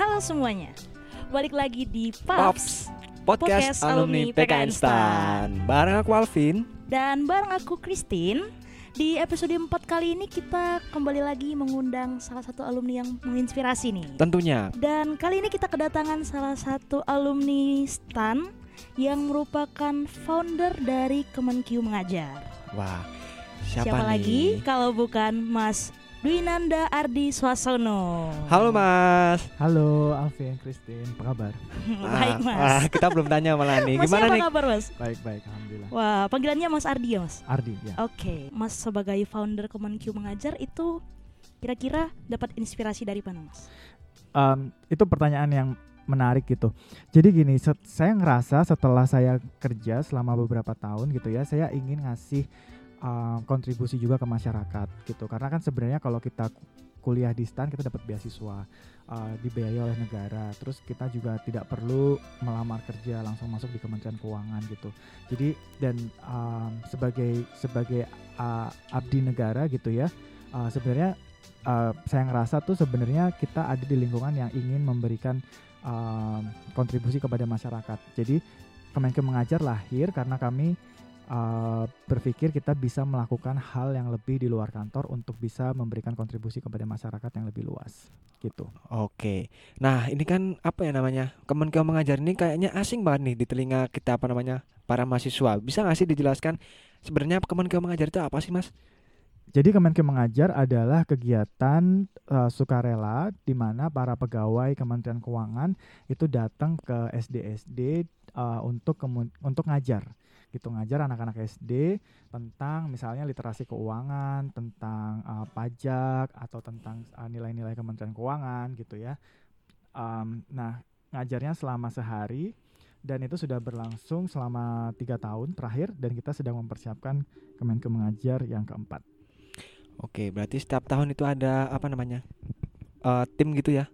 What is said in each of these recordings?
Halo semuanya, balik lagi di Pops Pops Podcast, Podcast Alumni PKN PKN Stan Bareng aku Alvin dan bareng aku Christine. Di episode 4 kali ini kita kembali lagi mengundang salah satu alumni yang menginspirasi nih. Tentunya Dan kali ini kita kedatangan salah satu alumni STAN yang merupakan founder dari Kemenkyu Mengajar. Wah Siapa, Siapa, nih? lagi kalau bukan Mas Dwinanda Ardi Swasono. Halo mas Halo Alvin, Christine, apa kabar? Baik Ah, Mas. ah, Kita belum tanya malah nih Mas Gimana apa nih kabar Mas? Baik baik, alhamdulillah. Wah, panggilannya Mas Ardi ya Mas? Ardi ya. Oke, Mas sebagai founder Kemenkyu Mengajar itu kira-kira dapat inspirasi dari mana Mas? Em, itu pertanyaan yang menarik gitu. Jadi gini, set- saya ngerasa setelah saya kerja selama beberapa tahun gitu ya, saya ingin ngasih em, kontribusi juga ke masyarakat gitu. Karena kan sebenarnya kalau kita ku- kuliah di STAN kita dapat beasiswa eh, dibiayai oleh negara. Terus kita juga tidak perlu melamar kerja langsung masuk di Kementerian Keuangan gitu. Jadi dan em, sebagai sebagai uh, abdi negara gitu ya, uh, sebenarnya uh, saya ngerasa tuh sebenarnya kita ada di lingkungan yang ingin memberikan um, kontribusi kepada masyarakat. Jadi Kemenkeu Mengajar lahir karena kami uh, berpikir kita bisa melakukan hal yang lebih di luar kantor untuk bisa memberikan kontribusi kepada masyarakat yang lebih luas gitu. Oke Nah ini kan apa ya namanya Kemenkeu Mengajar ini kayaknya asing banget nih Di telinga kita apa namanya Para mahasiswa Bisa nggak sih dijelaskan Sebenarnya Kemenkeu Mengajar itu apa sih mas? Jadi Kemenkeu Mengajar adalah kegiatan uh, sukarela di mana para pegawai Kementerian Keuangan itu datang ke SD-SD uh, untuk kemu- untuk ngajar gitu ngajar anak-anak SD tentang misalnya literasi keuangan, tentang uh, pajak atau tentang uh, nilai-nilai Kementerian Keuangan gitu ya. Um, nah ngajarnya selama sehari dan itu sudah berlangsung selama tiga tahun terakhir dan kita sedang mempersiapkan Kemenkeu Mengajar yang keempat. Oke berarti setiap tahun itu ada apa namanya eh, Tim gitu ya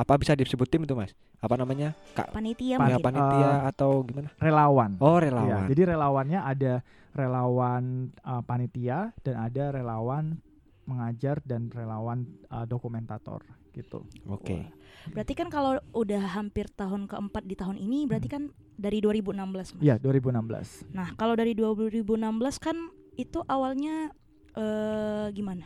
Apa bisa disebut tim itu mas? Apa namanya? Kak Panitia Pan- ya, mungkin. panitia Eh, atau gimana? relawan. Oh relawan jadi relawannya ada relawan uh, panitia dan ada relawan mengajar dan relawan uh, dokumentator gitu. Oke Wah. Berarti kan kalau udah hampir tahun keempat di tahun ini berarti kan dari 2016 Mas. Iya, 2016. Nah, kalau dari 2016 kan itu awalnya eh gimana?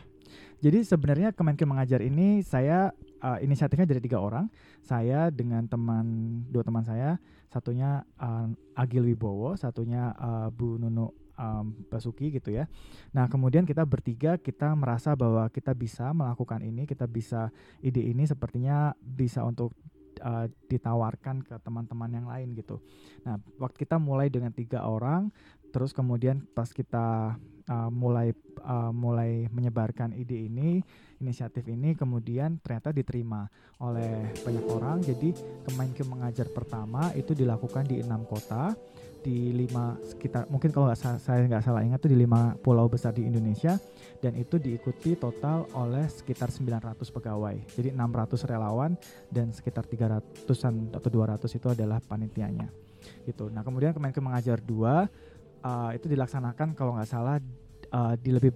Jadi sebenarnya Kemenkeu Mengajar ini saya uh, inisiatifnya dari tiga orang. Saya dengan teman dua teman saya, satunya uh, Agil Wibowo, satunya uh, Bu Nunu um, Basuki gitu ya. Nah kemudian kita bertiga kita merasa bahwa kita bisa melakukan ini, kita bisa ide ini sepertinya bisa untuk uh, ditawarkan ke teman-teman yang lain gitu. Nah waktu kita mulai dengan tiga orang, terus kemudian pas kita uh, mulai uh, mulai menyebarkan ide ini, inisiatif ini, kemudian ternyata diterima oleh banyak orang. Jadi Kemenkeu Mengajar pertama itu dilakukan di enam kota, di lima sekitar mungkin kalau nggak sa- saya nggak salah ingat tuh di lima pulau besar di Indonesia dan itu diikuti total oleh sekitar 900 pegawai. Jadi 600 relawan dan sekitar 300-an atau 200 itu adalah panitianya. Gitu. Nah, kemudian Kemenkeu Mengajar 2 uh, itu dilaksanakan kalau nggak salah uh, di lebih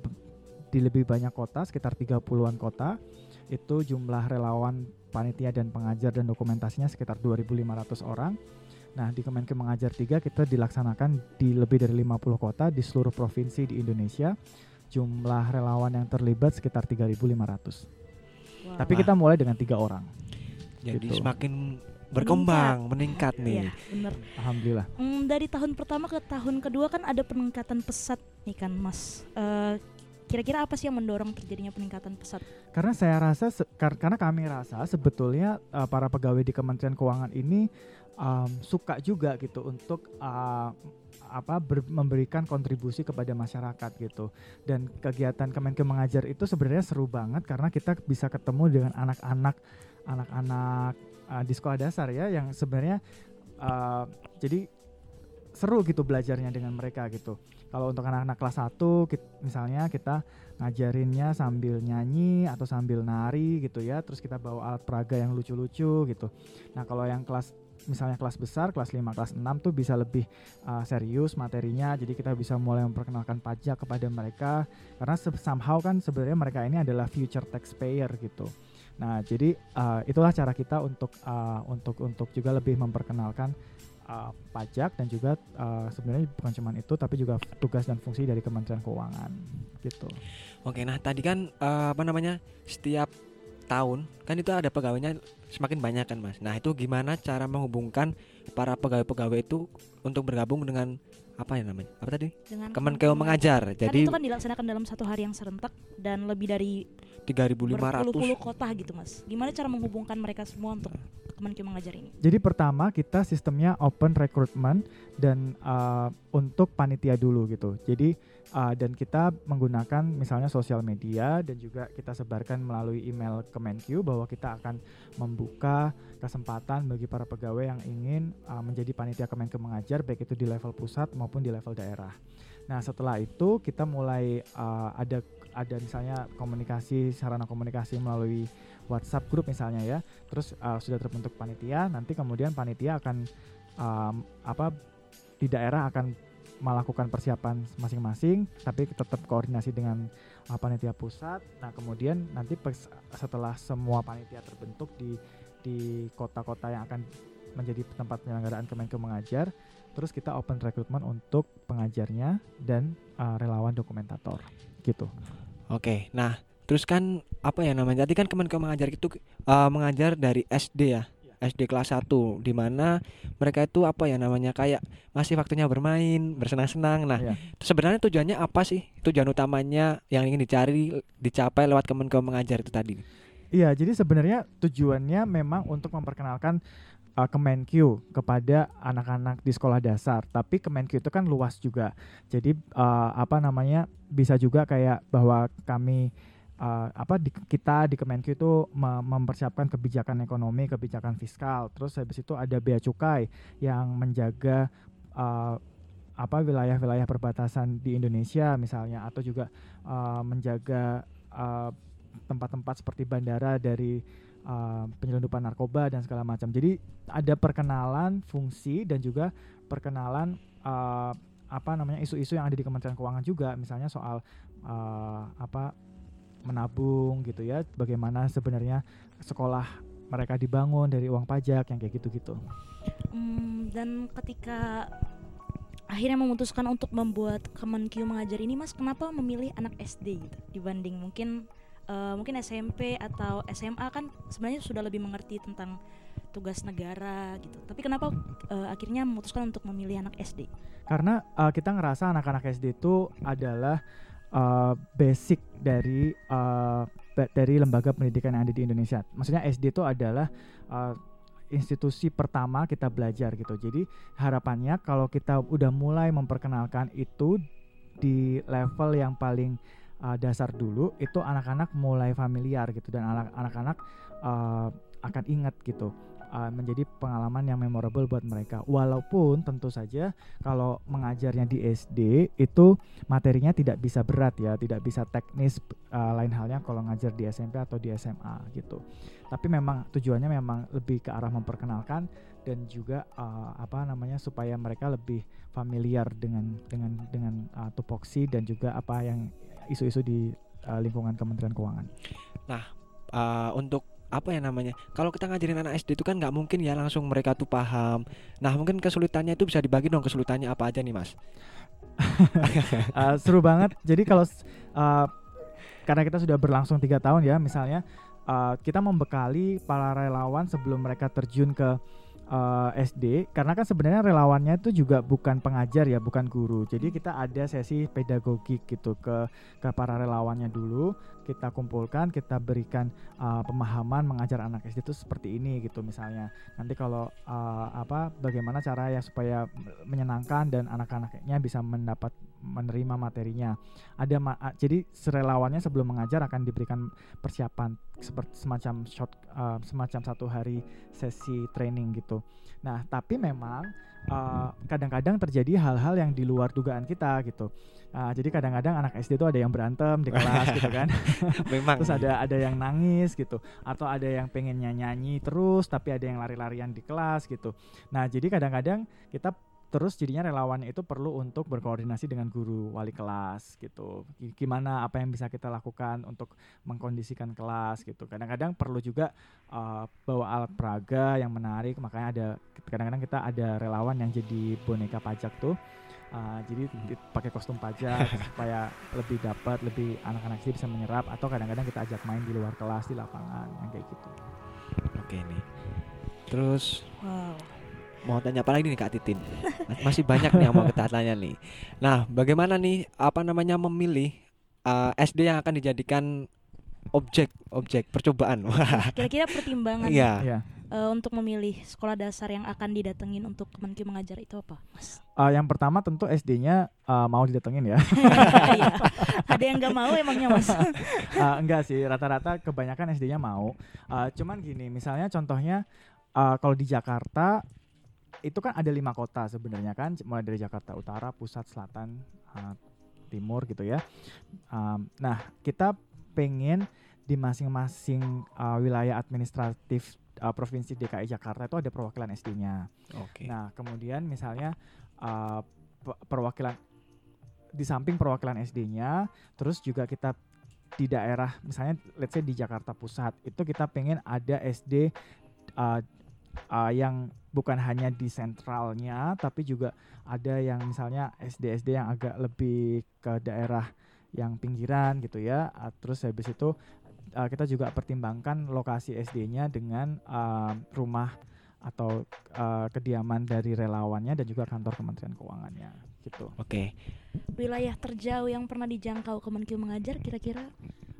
di lebih banyak kota sekitar 30-an kota itu jumlah relawan panitia dan pengajar dan dokumentasinya sekitar 2.500 orang. Nah, di Kemenkeu Mengajar 3 kita dilaksanakan di lebih dari 50 kota di seluruh provinsi di Indonesia. Jumlah relawan yang terlibat sekitar 3.500. Wah. Tapi kita mulai dengan tiga orang. Jadi gitu. semakin berkembang Meningkat, nih Iya, bener. Alhamdulillah. Hmm, dari tahun pertama ke tahun kedua kan ada peningkatan pesat nih kan, Mas. Eh, kira-kira apa sih yang mendorong terjadinya peningkatan pesat? Karena saya rasa kar- karena kami rasa sebetulnya uh, para pegawai di Kementerian Keuangan ini um, suka juga gitu untuk uh, apa ber- memberikan kontribusi kepada masyarakat gitu. Dan kegiatan Kemenkeu Mengajar itu sebenarnya seru banget karena kita bisa ketemu dengan anak-anak anak-anak uh, di sekolah dasar ya yang sebenarnya uh, jadi seru gitu belajarnya dengan mereka gitu. Kalau untuk anak-anak kelas 1 kit- misalnya kita ngajarinnya sambil nyanyi atau sambil nari gitu ya terus kita bawa alat peraga yang lucu-lucu gitu. Nah kalau yang kelas misalnya kelas besar kelas 5 kelas 6 tuh bisa lebih uh, serius materinya jadi kita bisa mulai memperkenalkan pajak kepada mereka. Karena somehow kan sebenarnya mereka ini adalah future taxpayer gitu Nah, jadi uh, itulah cara kita untuk uh, untuk untuk juga lebih memperkenalkan uh, pajak dan juga uh, sebenarnya bukan cuma itu tapi juga tugas dan fungsi dari Kementerian Keuangan gitu. Oke, nah tadi kan uh, apa namanya setiap tahun kan itu ada pegawainya semakin banyak kan mas. Nah itu gimana cara menghubungkan para pegawai-pegawai itu untuk bergabung dengan apa ya namanya apa tadi dengan Kemenkeu mengajar Kan jadi itu kan dilaksanakan dalam satu hari yang serentak dan lebih dari 3.500 berpuluh-puluh kota gitu mas. Gimana cara menghubungkan mereka semua untuk Kemenkeu mengajar ini? Jadi pertama kita sistemnya open recruitment dan uh, untuk panitia dulu gitu. Jadi uh, dan kita menggunakan misalnya sosial media dan juga kita sebarkan melalui email Kemenkeu bahwa kita akan membuka kesempatan bagi para pegawai yang ingin uh, menjadi panitia Kemenkeu mengajar baik itu di level pusat maupun di level daerah. Nah setelah itu kita mulai uh, ada ada misalnya komunikasi sarana komunikasi melalui WhatsApp grup misalnya ya. Terus uh, sudah terbentuk panitia, nanti kemudian panitia akan um, apa di daerah akan melakukan persiapan masing-masing, tapi tetap koordinasi dengan uh, panitia pusat. Nah kemudian nanti setelah semua panitia terbentuk di di kota-kota yang akan menjadi tempat penyelenggaraan Kemenkeu mengajar, terus kita open recruitment untuk pengajarnya dan uh, relawan dokumentator, gitu. Oke, nah Terus kan apa ya namanya? Tadi kan Kemenkeu mengajar itu uh, mengajar dari SD ya. SD kelas 1 di mana mereka itu apa ya namanya kayak masih waktunya bermain, bersenang-senang. Nah, yeah. sebenarnya tujuannya apa sih? Tujuan utamanya yang ingin dicari dicapai lewat Kemenkeu mengajar itu tadi. Iya, jadi sebenarnya tujuannya memang untuk memperkenalkan uh, Kemenkeu kepada anak-anak di sekolah dasar. Tapi Kemenkeu itu kan luas juga. Jadi uh, apa namanya bisa juga kayak bahwa kami uh, apa di, kita di Kemenkeu itu mempersiapkan kebijakan ekonomi, kebijakan fiskal. Terus habis itu ada bea cukai yang menjaga uh, apa wilayah-wilayah perbatasan di Indonesia misalnya atau juga uh, menjaga tempat-tempat uh, seperti bandara dari uh, penyelundupan narkoba dan segala macam. Jadi ada perkenalan fungsi dan juga perkenalan uh, apa namanya isu-isu yang ada di Kementerian Keuangan juga, misalnya soal uh, apa menabung gitu ya. Bagaimana sebenarnya sekolah mereka dibangun dari uang pajak yang kayak gitu-gitu. Hmm, dan ketika akhirnya memutuskan untuk membuat Kemenkeu mengajar ini mas kenapa memilih anak SD gitu dibanding mungkin uh, mungkin SMP atau SMA kan sebenarnya sudah lebih mengerti tentang tugas negara gitu. Tapi kenapa uh, akhirnya memutuskan untuk memilih anak SD? Karena uh, kita ngerasa anak-anak SD itu adalah uh, basic dari uh, dari lembaga pendidikan yang ada di Indonesia. Maksudnya SD itu adalah uh, institusi pertama kita belajar gitu. Jadi harapannya kalau kita udah mulai memperkenalkan itu di level yang paling uh, dasar dulu, itu anak-anak mulai familiar gitu dan anak-anak uh, akan ingat gitu uh, menjadi pengalaman yang memorable buat mereka. Walaupun tentu saja kalau mengajarnya di SD itu materinya tidak bisa berat ya, tidak bisa teknis uh, lain halnya kalau ngajar di SMP atau di SMA gitu. Tapi memang tujuannya memang lebih ke arah memperkenalkan dan juga uh, apa namanya supaya mereka lebih familiar dengan dengan dengan uh, tupoksi dan juga apa yang isu-isu di uh, lingkungan Kementerian Keuangan. Nah, uh, untuk apa ya namanya kalau kita ngajarin anak SD itu kan nggak mungkin ya langsung mereka tuh paham. Nah mungkin kesulitannya itu bisa dibagi dong kesulitannya apa aja nih mas? Uh, seru banget. Jadi kalau uh, karena kita sudah berlangsung tiga tahun ya misalnya uh, kita membekali para relawan sebelum mereka terjun ke uh, SD karena kan sebenarnya relawannya itu juga bukan pengajar ya bukan guru. Jadi kita ada sesi pedagogik gitu ke ke para relawannya dulu. Kita kumpulkan kita berikan uh, pemahaman mengajar anak SD itu seperti ini gitu misalnya. Nanti kalau uh, apa bagaimana cara ya supaya menyenangkan dan anak-anaknya bisa mendapat menerima materinya ada ma jadi serelawannya sebelum mengajar akan diberikan persiapan seperti semacam short uh, semacam satu hari sesi training gitu nah tapi memang kadang-kadang uh, terjadi hal-hal yang di luar dugaan kita gitu Uh, jadi kadang-kadang anak SD itu ada yang berantem di kelas gitu kan. Memang. terus ada ada yang nangis gitu atau ada yang pengen nyanyi terus tapi ada yang lari-larian di kelas gitu. Nah, jadi kadang-kadang kita terus jadinya relawannya itu perlu untuk berkoordinasi dengan guru wali kelas gitu Gi- gimana apa yang bisa kita lakukan untuk mengkondisikan kelas gitu kadang-kadang perlu juga uh, bawa alat peraga yang menarik makanya ada kadang-kadang kita ada relawan yang jadi boneka pajak tuh Uh, jadi di- pakai kostum pajak supaya lebih dapat lebih anak-anak sih bisa menyerap atau kadang-kadang kita ajak main di luar kelas di lapangan yang kayak gitu Oke nih. Terus Wow. Mau tanya apa lagi nih Kak Titin? Masih banyak nih yang mau kita tanya nih. Nah, bagaimana nih apa namanya memilih uh, SD yang akan dijadikan objek objek percobaan? Kira-kira pertimbangan iya. ya eh, untuk memilih sekolah dasar yang akan didatengin untuk Kemenkyu mengajar itu apa, Mas? Uh, yang pertama tentu SD-nya uh, mau didatengin ya Iya. Ada yang nggak mau emangnya, Mas? Uh, enggak sih rata-rata kebanyakan SD-nya mau Uh, cuman gini misalnya contohnya uh, kalau di Jakarta itu kan ada lima kota sebenarnya kan mulai dari Jakarta Utara Pusat Selatan uh, Timur gitu ya Um, nah kita pengen di masing-masing uh, wilayah administratif uh, provinsi DKI Jakarta itu ada perwakilan SD-nya Oke. Nah, kemudian misalnya uh, pe- perwakilan di samping perwakilan SD-nya, terus juga kita di daerah, misalnya let's say di Jakarta Pusat, itu kita pengen ada SD uh, uh, yang bukan hanya di sentralnya, tapi juga ada yang misalnya SD-SD yang agak lebih ke daerah yang pinggiran gitu ya. Uh, terus habis itu uh, kita juga pertimbangkan lokasi SD-nya dengan uh, rumah atau uh, kediaman dari relawannya dan juga kantor Kementerian Keuangannya gitu. Oke. Wilayah terjauh yang pernah dijangkau Kemenkyu mengajar kira-kira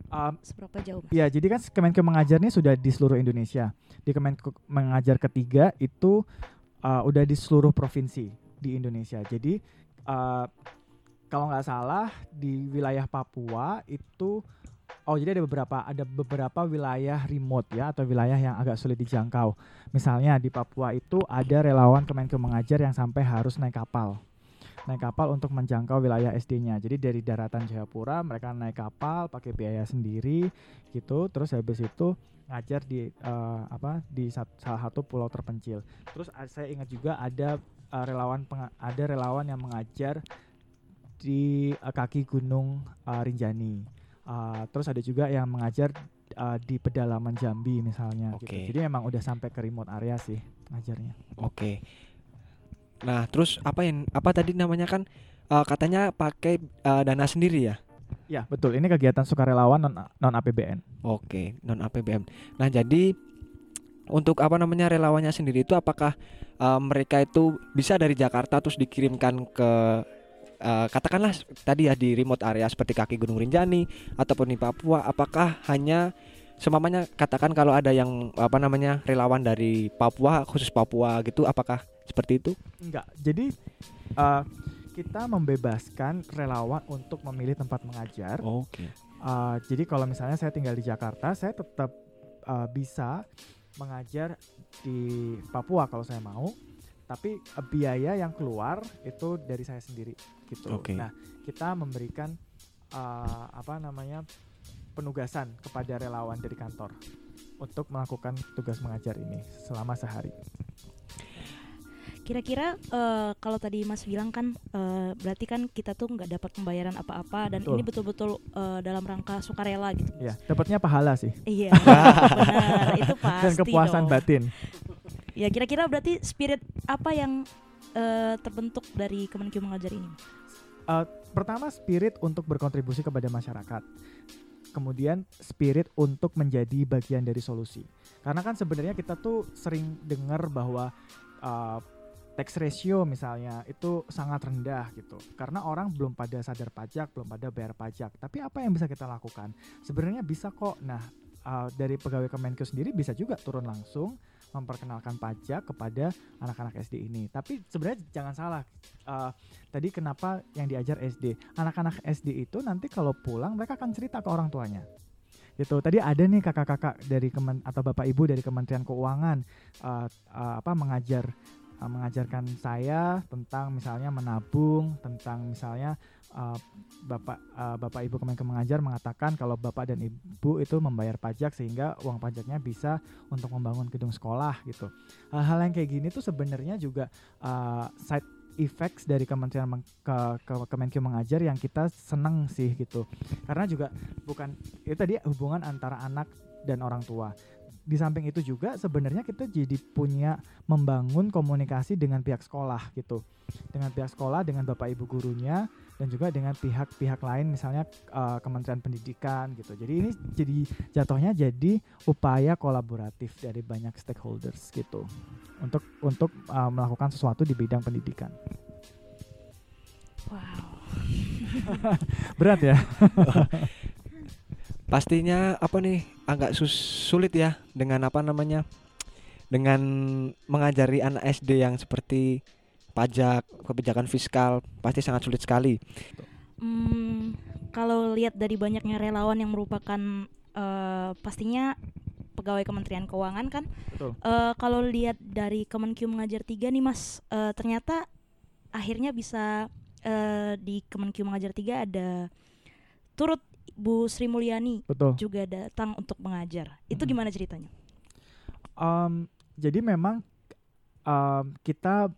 Um, seberapa jauh, Mas? ya, jadi kan Kemenkeu mengajar ini sudah di seluruh Indonesia. Di Kemenkeu mengajar ketiga itu uh, udah di seluruh provinsi di Indonesia. Jadi uh, kalau nggak salah di wilayah Papua itu Oh jadi ada beberapa ada beberapa wilayah remote ya atau wilayah yang agak sulit dijangkau. Misalnya di Papua itu ada relawan Kemenkeu mengajar yang sampai harus naik kapal. Naik kapal untuk menjangkau wilayah SD-nya. Jadi dari daratan Jayapura mereka naik kapal pakai biaya sendiri gitu. Terus habis itu ngajar di eh, apa di sat- salah satu pulau terpencil. Terus saya ingat juga ada eh, relawan ada relawan yang mengajar di eh, kaki Gunung eh, Rinjani. Uh, terus ada juga yang mengajar uh, di pedalaman Jambi misalnya gitu. Oke. Jadi memang udah sampai ke remote area sih ngajarnya. Oke. Nah, terus apa yang apa tadi namanya kan uh, katanya pakai uh, dana sendiri ya? Ya, betul. Ini kegiatan sukarelawan non non APBN. Oke, non APBN. Nah, jadi untuk apa namanya relawannya sendiri itu apakah uh, mereka itu bisa dari Jakarta terus dikirimkan ke uh, katakanlah tadi ya di remote area seperti kaki Gunung Rinjani ataupun di Papua apakah hanya semamanya katakan kalau ada yang apa namanya relawan dari Papua khusus Papua gitu apakah seperti itu? Enggak. Jadi uh, kita membebaskan relawan untuk memilih tempat mengajar. Oke. Uh, jadi kalau misalnya saya tinggal di Jakarta, saya tetap uh, bisa mengajar di Papua kalau saya mau. Tapi uh, biaya yang keluar itu dari saya sendiri gitu. Oke. Nah, kita memberikan uh, apa namanya penugasan kepada relawan dari kantor untuk melakukan tugas mengajar ini selama sehari. Kira-kira eh, kalau tadi Mas bilang kan eh, berarti kan kita tuh nggak dapat pembayaran apa-apa dan Betul. ini betul-betul eh, dalam rangka sukarela gitu. Ya, dapatnya pahala sih Iya, benar. Itu pasti dan kepuasan dong. batin. Ya kira-kira berarti spirit apa yang eh, terbentuk dari Kemenkyu mengajar ini? Uh, pertama spirit untuk berkontribusi kepada masyarakat. Kemudian spirit untuk menjadi bagian dari solusi. Karena kan sebenarnya kita tuh sering dengar bahwa uh, tax ratio misalnya itu sangat rendah gitu. Karena orang belum pada sadar pajak, belum pada bayar pajak. Tapi apa yang bisa kita lakukan? Sebenarnya bisa kok. Nah, uh, dari pegawai Kemenkeu sendiri bisa juga turun langsung memperkenalkan pajak kepada anak-anak SD ini. Tapi sebenarnya jangan salah. Uh, tadi kenapa yang diajar SD anak-anak SD itu nanti kalau pulang mereka akan cerita ke orang tuanya gitu tadi ada nih kakak-kakak dari kemen atau bapak ibu dari Kementerian Keuangan uh, uh, apa mengajar uh, mengajarkan saya tentang misalnya menabung tentang misalnya uh, bapak uh, bapak ibu Kemenkeu mengajar mengatakan kalau bapak dan ibu itu membayar pajak sehingga uang pajaknya bisa untuk membangun gedung sekolah gitu. Hal-hal yang kayak gini tuh sebenarnya juga uh, side effects dari Kementerian Meng- ke, ke Kemenkeu mengajar yang kita seneng sih gitu. Karena juga bukan itu tadi hubungan antara anak dan orang tua. Di samping itu juga sebenarnya kita jadi punya membangun komunikasi dengan pihak sekolah gitu. Dengan pihak sekolah, dengan Bapak Ibu gurunya dan juga dengan pihak-pihak lain misalnya eh, Kementerian Pendidikan gitu. Jadi ini jadi jatuhnya jadi upaya kolaboratif dari banyak stakeholders gitu untuk untuk uh, melakukan sesuatu di bidang pendidikan. Wow. Berat ya? Pastinya apa nih agak sus- sulit ya dengan apa namanya? Dengan mengajari anak SD yang seperti pajak, kebijakan fiskal pasti sangat sulit sekali. Hmm, kalau lihat dari banyaknya relawan yang merupakan eh, pastinya pegawai Kementerian Keuangan kan, Betul. eh, kalau lihat dari Kemenkeu mengajar tiga nih Mas, eh, ternyata akhirnya bisa eh, di Kemenkeu mengajar tiga ada turut Bu Sri Mulyani Betul. juga datang untuk mengajar. Itu gimana ceritanya? Um, jadi memang um, kita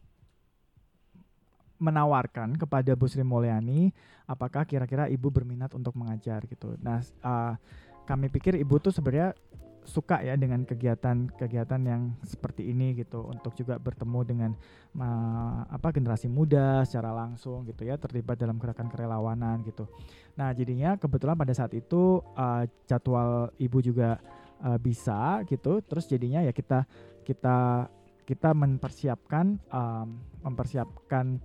menawarkan kepada Bu Sri Mulyani apakah kira-kira ibu berminat untuk mengajar gitu. Nah, uh, kami pikir ibu tuh sebenarnya suka ya dengan kegiatan-kegiatan yang seperti ini gitu untuk juga bertemu dengan ma- apa generasi muda secara langsung gitu ya terlibat dalam gerakan kerelawanan gitu. Nah, jadinya kebetulan pada saat itu uh, jadwal ibu juga uh, bisa gitu terus jadinya ya kita kita kita mempersiapkan um, mempersiapkan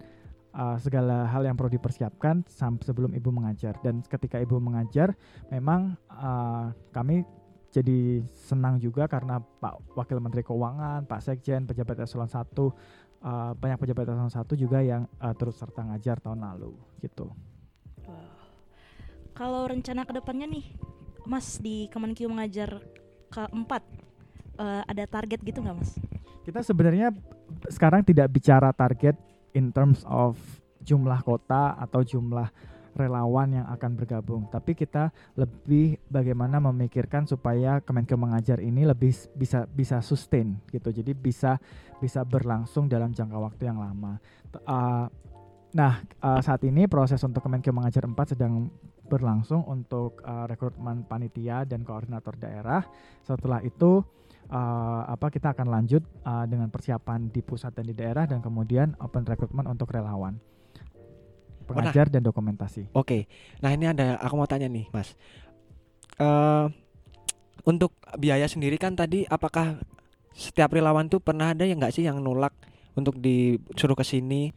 uh, segala hal yang perlu dipersiapkan sebelum ibu mengajar dan ketika ibu mengajar memang uh, kami jadi senang juga karena Pak Wakil Menteri Keuangan, Pak Sekjen, pejabat eselon 1 uh, banyak pejabat eselon 1 juga yang uh, terus serta ngajar tahun lalu gitu. Wow. Kalau rencana ke depannya nih, Mas di Kemenkeu mengajar keempat eh, ada target gitu nggak Mas? Kita sebenarnya sekarang tidak bicara target in terms of jumlah kota atau jumlah relawan yang akan bergabung, tapi kita lebih bagaimana memikirkan supaya Kemenkeu mengajar ini lebih bisa bisa sustain gitu. Jadi bisa bisa berlangsung dalam jangka waktu yang lama. Uh, nah, uh, saat ini proses untuk Kemenkeu mengajar 4 sedang berlangsung untuk uh, rekrutmen panitia dan koordinator daerah. Setelah itu uh, apa kita akan lanjut uh, dengan persiapan di pusat dan di daerah dan kemudian open recruitment untuk relawan pengajar dan dokumentasi. Oke. Nah, ini ada aku mau tanya nih, Mas. Eh untuk biaya sendiri kan tadi apakah setiap relawan tuh pernah ada yang nggak sih yang nolak untuk disuruh ke sini?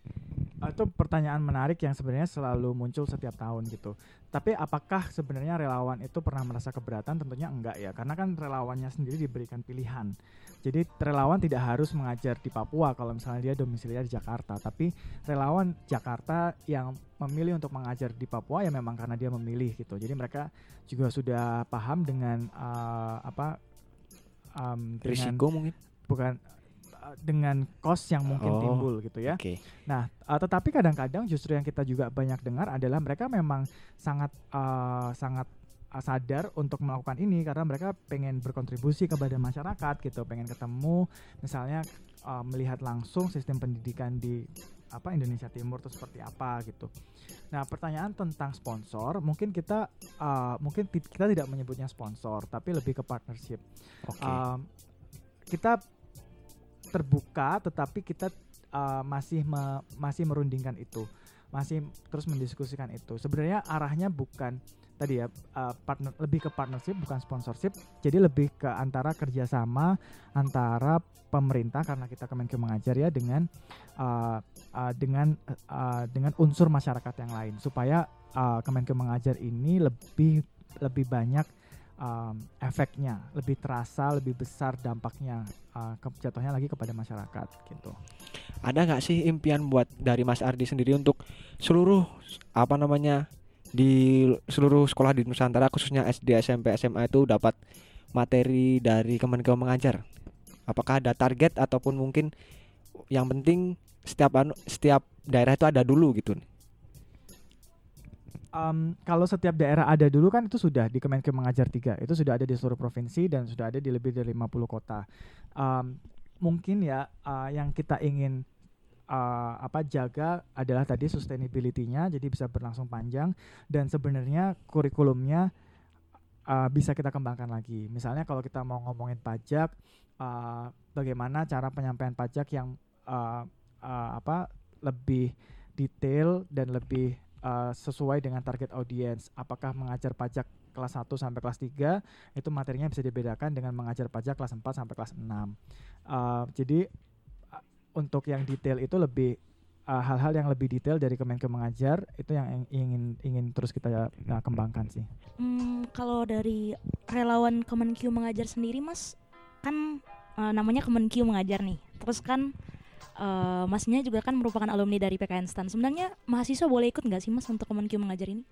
Itu pertanyaan menarik yang sebenarnya selalu muncul setiap tahun gitu. Tapi apakah sebenarnya relawan itu pernah merasa keberatan? Tentunya enggak ya, karena kan relawannya sendiri diberikan pilihan. Jadi relawan tidak harus mengajar di Papua kalau misalnya dia domisilinya di Jakarta, tapi relawan Jakarta yang memilih untuk mengajar di Papua ya memang karena dia memilih gitu. Jadi mereka juga sudah paham dengan uh, apa um, dengan Risiko mungkin. bukan dengan cost yang mungkin Oh, timbul gitu ya. Oke. Nah, uh, tetapi kadang-kadang justru yang kita juga banyak dengar adalah mereka memang sangat uh, sangat uh, sadar untuk melakukan ini karena mereka pengen berkontribusi kepada masyarakat gitu, pengen ketemu misalnya uh, melihat langsung sistem pendidikan di apa Indonesia Timur itu seperti apa gitu. Nah, pertanyaan tentang sponsor, mungkin kita uh, mungkin kita tidak menyebutnya sponsor, tapi lebih ke partnership. Oke. Um, kita terbuka tetapi kita uh, masih me- masih merundingkan itu. Masih terus mendiskusikan itu. Sebenarnya arahnya bukan tadi ya uh, partner lebih ke partnership bukan sponsorship. Jadi lebih ke antara kerjasama antara pemerintah karena kita Kemenkeu mengajar ya dengan uh, uh, dengan uh, dengan unsur masyarakat yang lain. Supaya uh, Kemenkeu mengajar ini lebih lebih banyak um, efeknya lebih terasa lebih besar dampaknya uh, jatuhnya lagi kepada masyarakat gitu Ada nggak sih impian buat dari Mas Ardi sendiri untuk seluruh apa namanya di seluruh sekolah di Nusantara khususnya SD, SMP, SMA itu dapat materi dari Kemenkeu mengajar? Apakah ada target ataupun mungkin yang penting setiap anu, setiap daerah itu ada dulu gitu? Um, kalau setiap daerah ada dulu kan itu sudah di Kemenkeu mengajar tiga itu sudah ada di seluruh provinsi dan sudah ada di lebih dari 50 kota. Um, mungkin ya uh, yang kita ingin uh, apa jaga adalah tadi sustainability-nya jadi bisa berlangsung panjang dan sebenarnya kurikulumnya uh, bisa kita kembangkan lagi. Misalnya kalau kita mau ngomongin pajak uh, bagaimana cara penyampaian pajak yang uh, uh, apa lebih detail dan lebih uh, sesuai dengan target audiens. Apakah mengajar pajak kelas 1 sampai kelas 3 itu materinya bisa dibedakan dengan mengajar pajak kelas 4 sampai kelas 6. Uh, jadi untuk yang detail itu lebih uh, hal-hal uh, yang lebih detail dari Kemenkeu mengajar itu yang ingin ingin terus kita uh, kembangkan sih. Hmm, kalau dari relawan Kemenkeu mengajar sendiri Mas kan uh, namanya Kemenkeu mengajar nih. Terus kan uh, masnya juga kan merupakan alumni dari PKN STAN. Sebenarnya mahasiswa boleh ikut nggak sih Mas untuk Kemenkeu mengajar ini?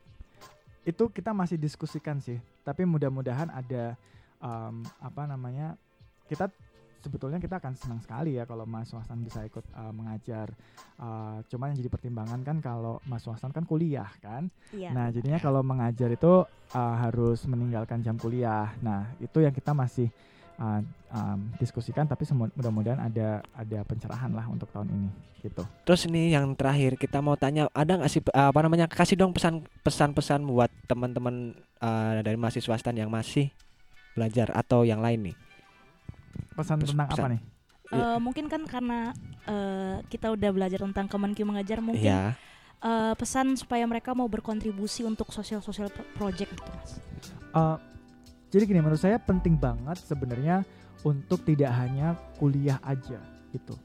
Itu kita masih diskusikan sih. Tapi mudah-mudahan ada um, apa namanya kita sebetulnya kita akan senang sekali ya kalau Mas Wastan bisa ikut uh, mengajar. Uh, cuman yang jadi pertimbangan kan kalau Mas Wastan kan kuliah kan. Iya. Nah jadinya kalau mengajar itu uh, harus meninggalkan jam kuliah. Nah itu yang kita masih uh, um, diskusikan tapi mudah-mudahan ada ada pencerahan lah untuk tahun ini gitu. Terus ini yang terakhir kita mau tanya ada nggak sih uh, apa namanya kasih dong pesan pesan-pesan buat teman-teman uh, dari mahasiswa STAN yang masih belajar atau yang lain nih pesan Terus tentang pesan. apa nih? Uh, mungkin kan karena uh, kita udah belajar tentang Kemenkyu mengajar mungkin yeah. Iya. uh, pesan supaya mereka mau berkontribusi untuk sosial-sosial project gitu mas. Uh, jadi gini menurut saya penting banget sebenarnya untuk tidak hanya kuliah aja gitu.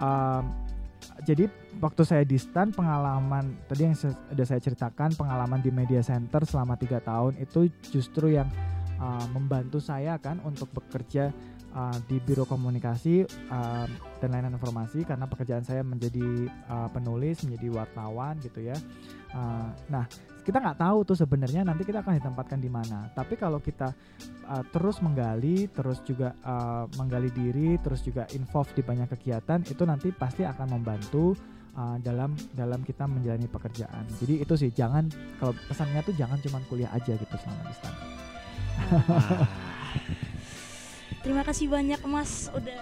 Um, jadi waktu saya di stan pengalaman tadi yang sudah saya ceritakan pengalaman di media center selama tiga tahun itu justru yang uh, membantu saya kan untuk bekerja uh, di biro komunikasi uh, dan layanan informasi karena pekerjaan saya menjadi uh, penulis menjadi wartawan gitu ya uh, nah kita nggak tahu tuh sebenarnya nanti kita akan ditempatkan di mana. Tapi kalau kita uh, terus menggali terus juga uh, menggali diri terus juga involve di banyak kegiatan itu nanti pasti akan membantu uh, dalam dalam kita menjalani pekerjaan. Jadi itu sih jangan kalau pesannya tuh jangan cuma kuliah aja gitu selama di sana Terima kasih banyak Mas udah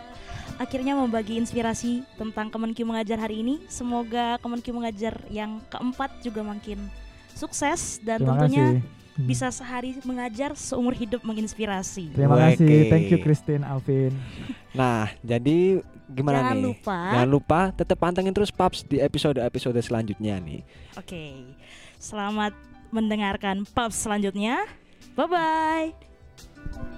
akhirnya membagi inspirasi tentang Kemenkyu mengajar hari ini. Semoga Kemenkyu mengajar yang keempat juga makin sukses dan Terima tentunya kasih. Hmm. bisa sehari mengajar seumur hidup menginspirasi. Terima Oke. kasih, thank you Christine, Alvin. Nah, jadi gimana Jangan nih? lupa. Jangan lupa tetap pantengin terus Paps di episode-episode selanjutnya nih. Oke. Selamat mendengarkan Paps selanjutnya. Bye bye.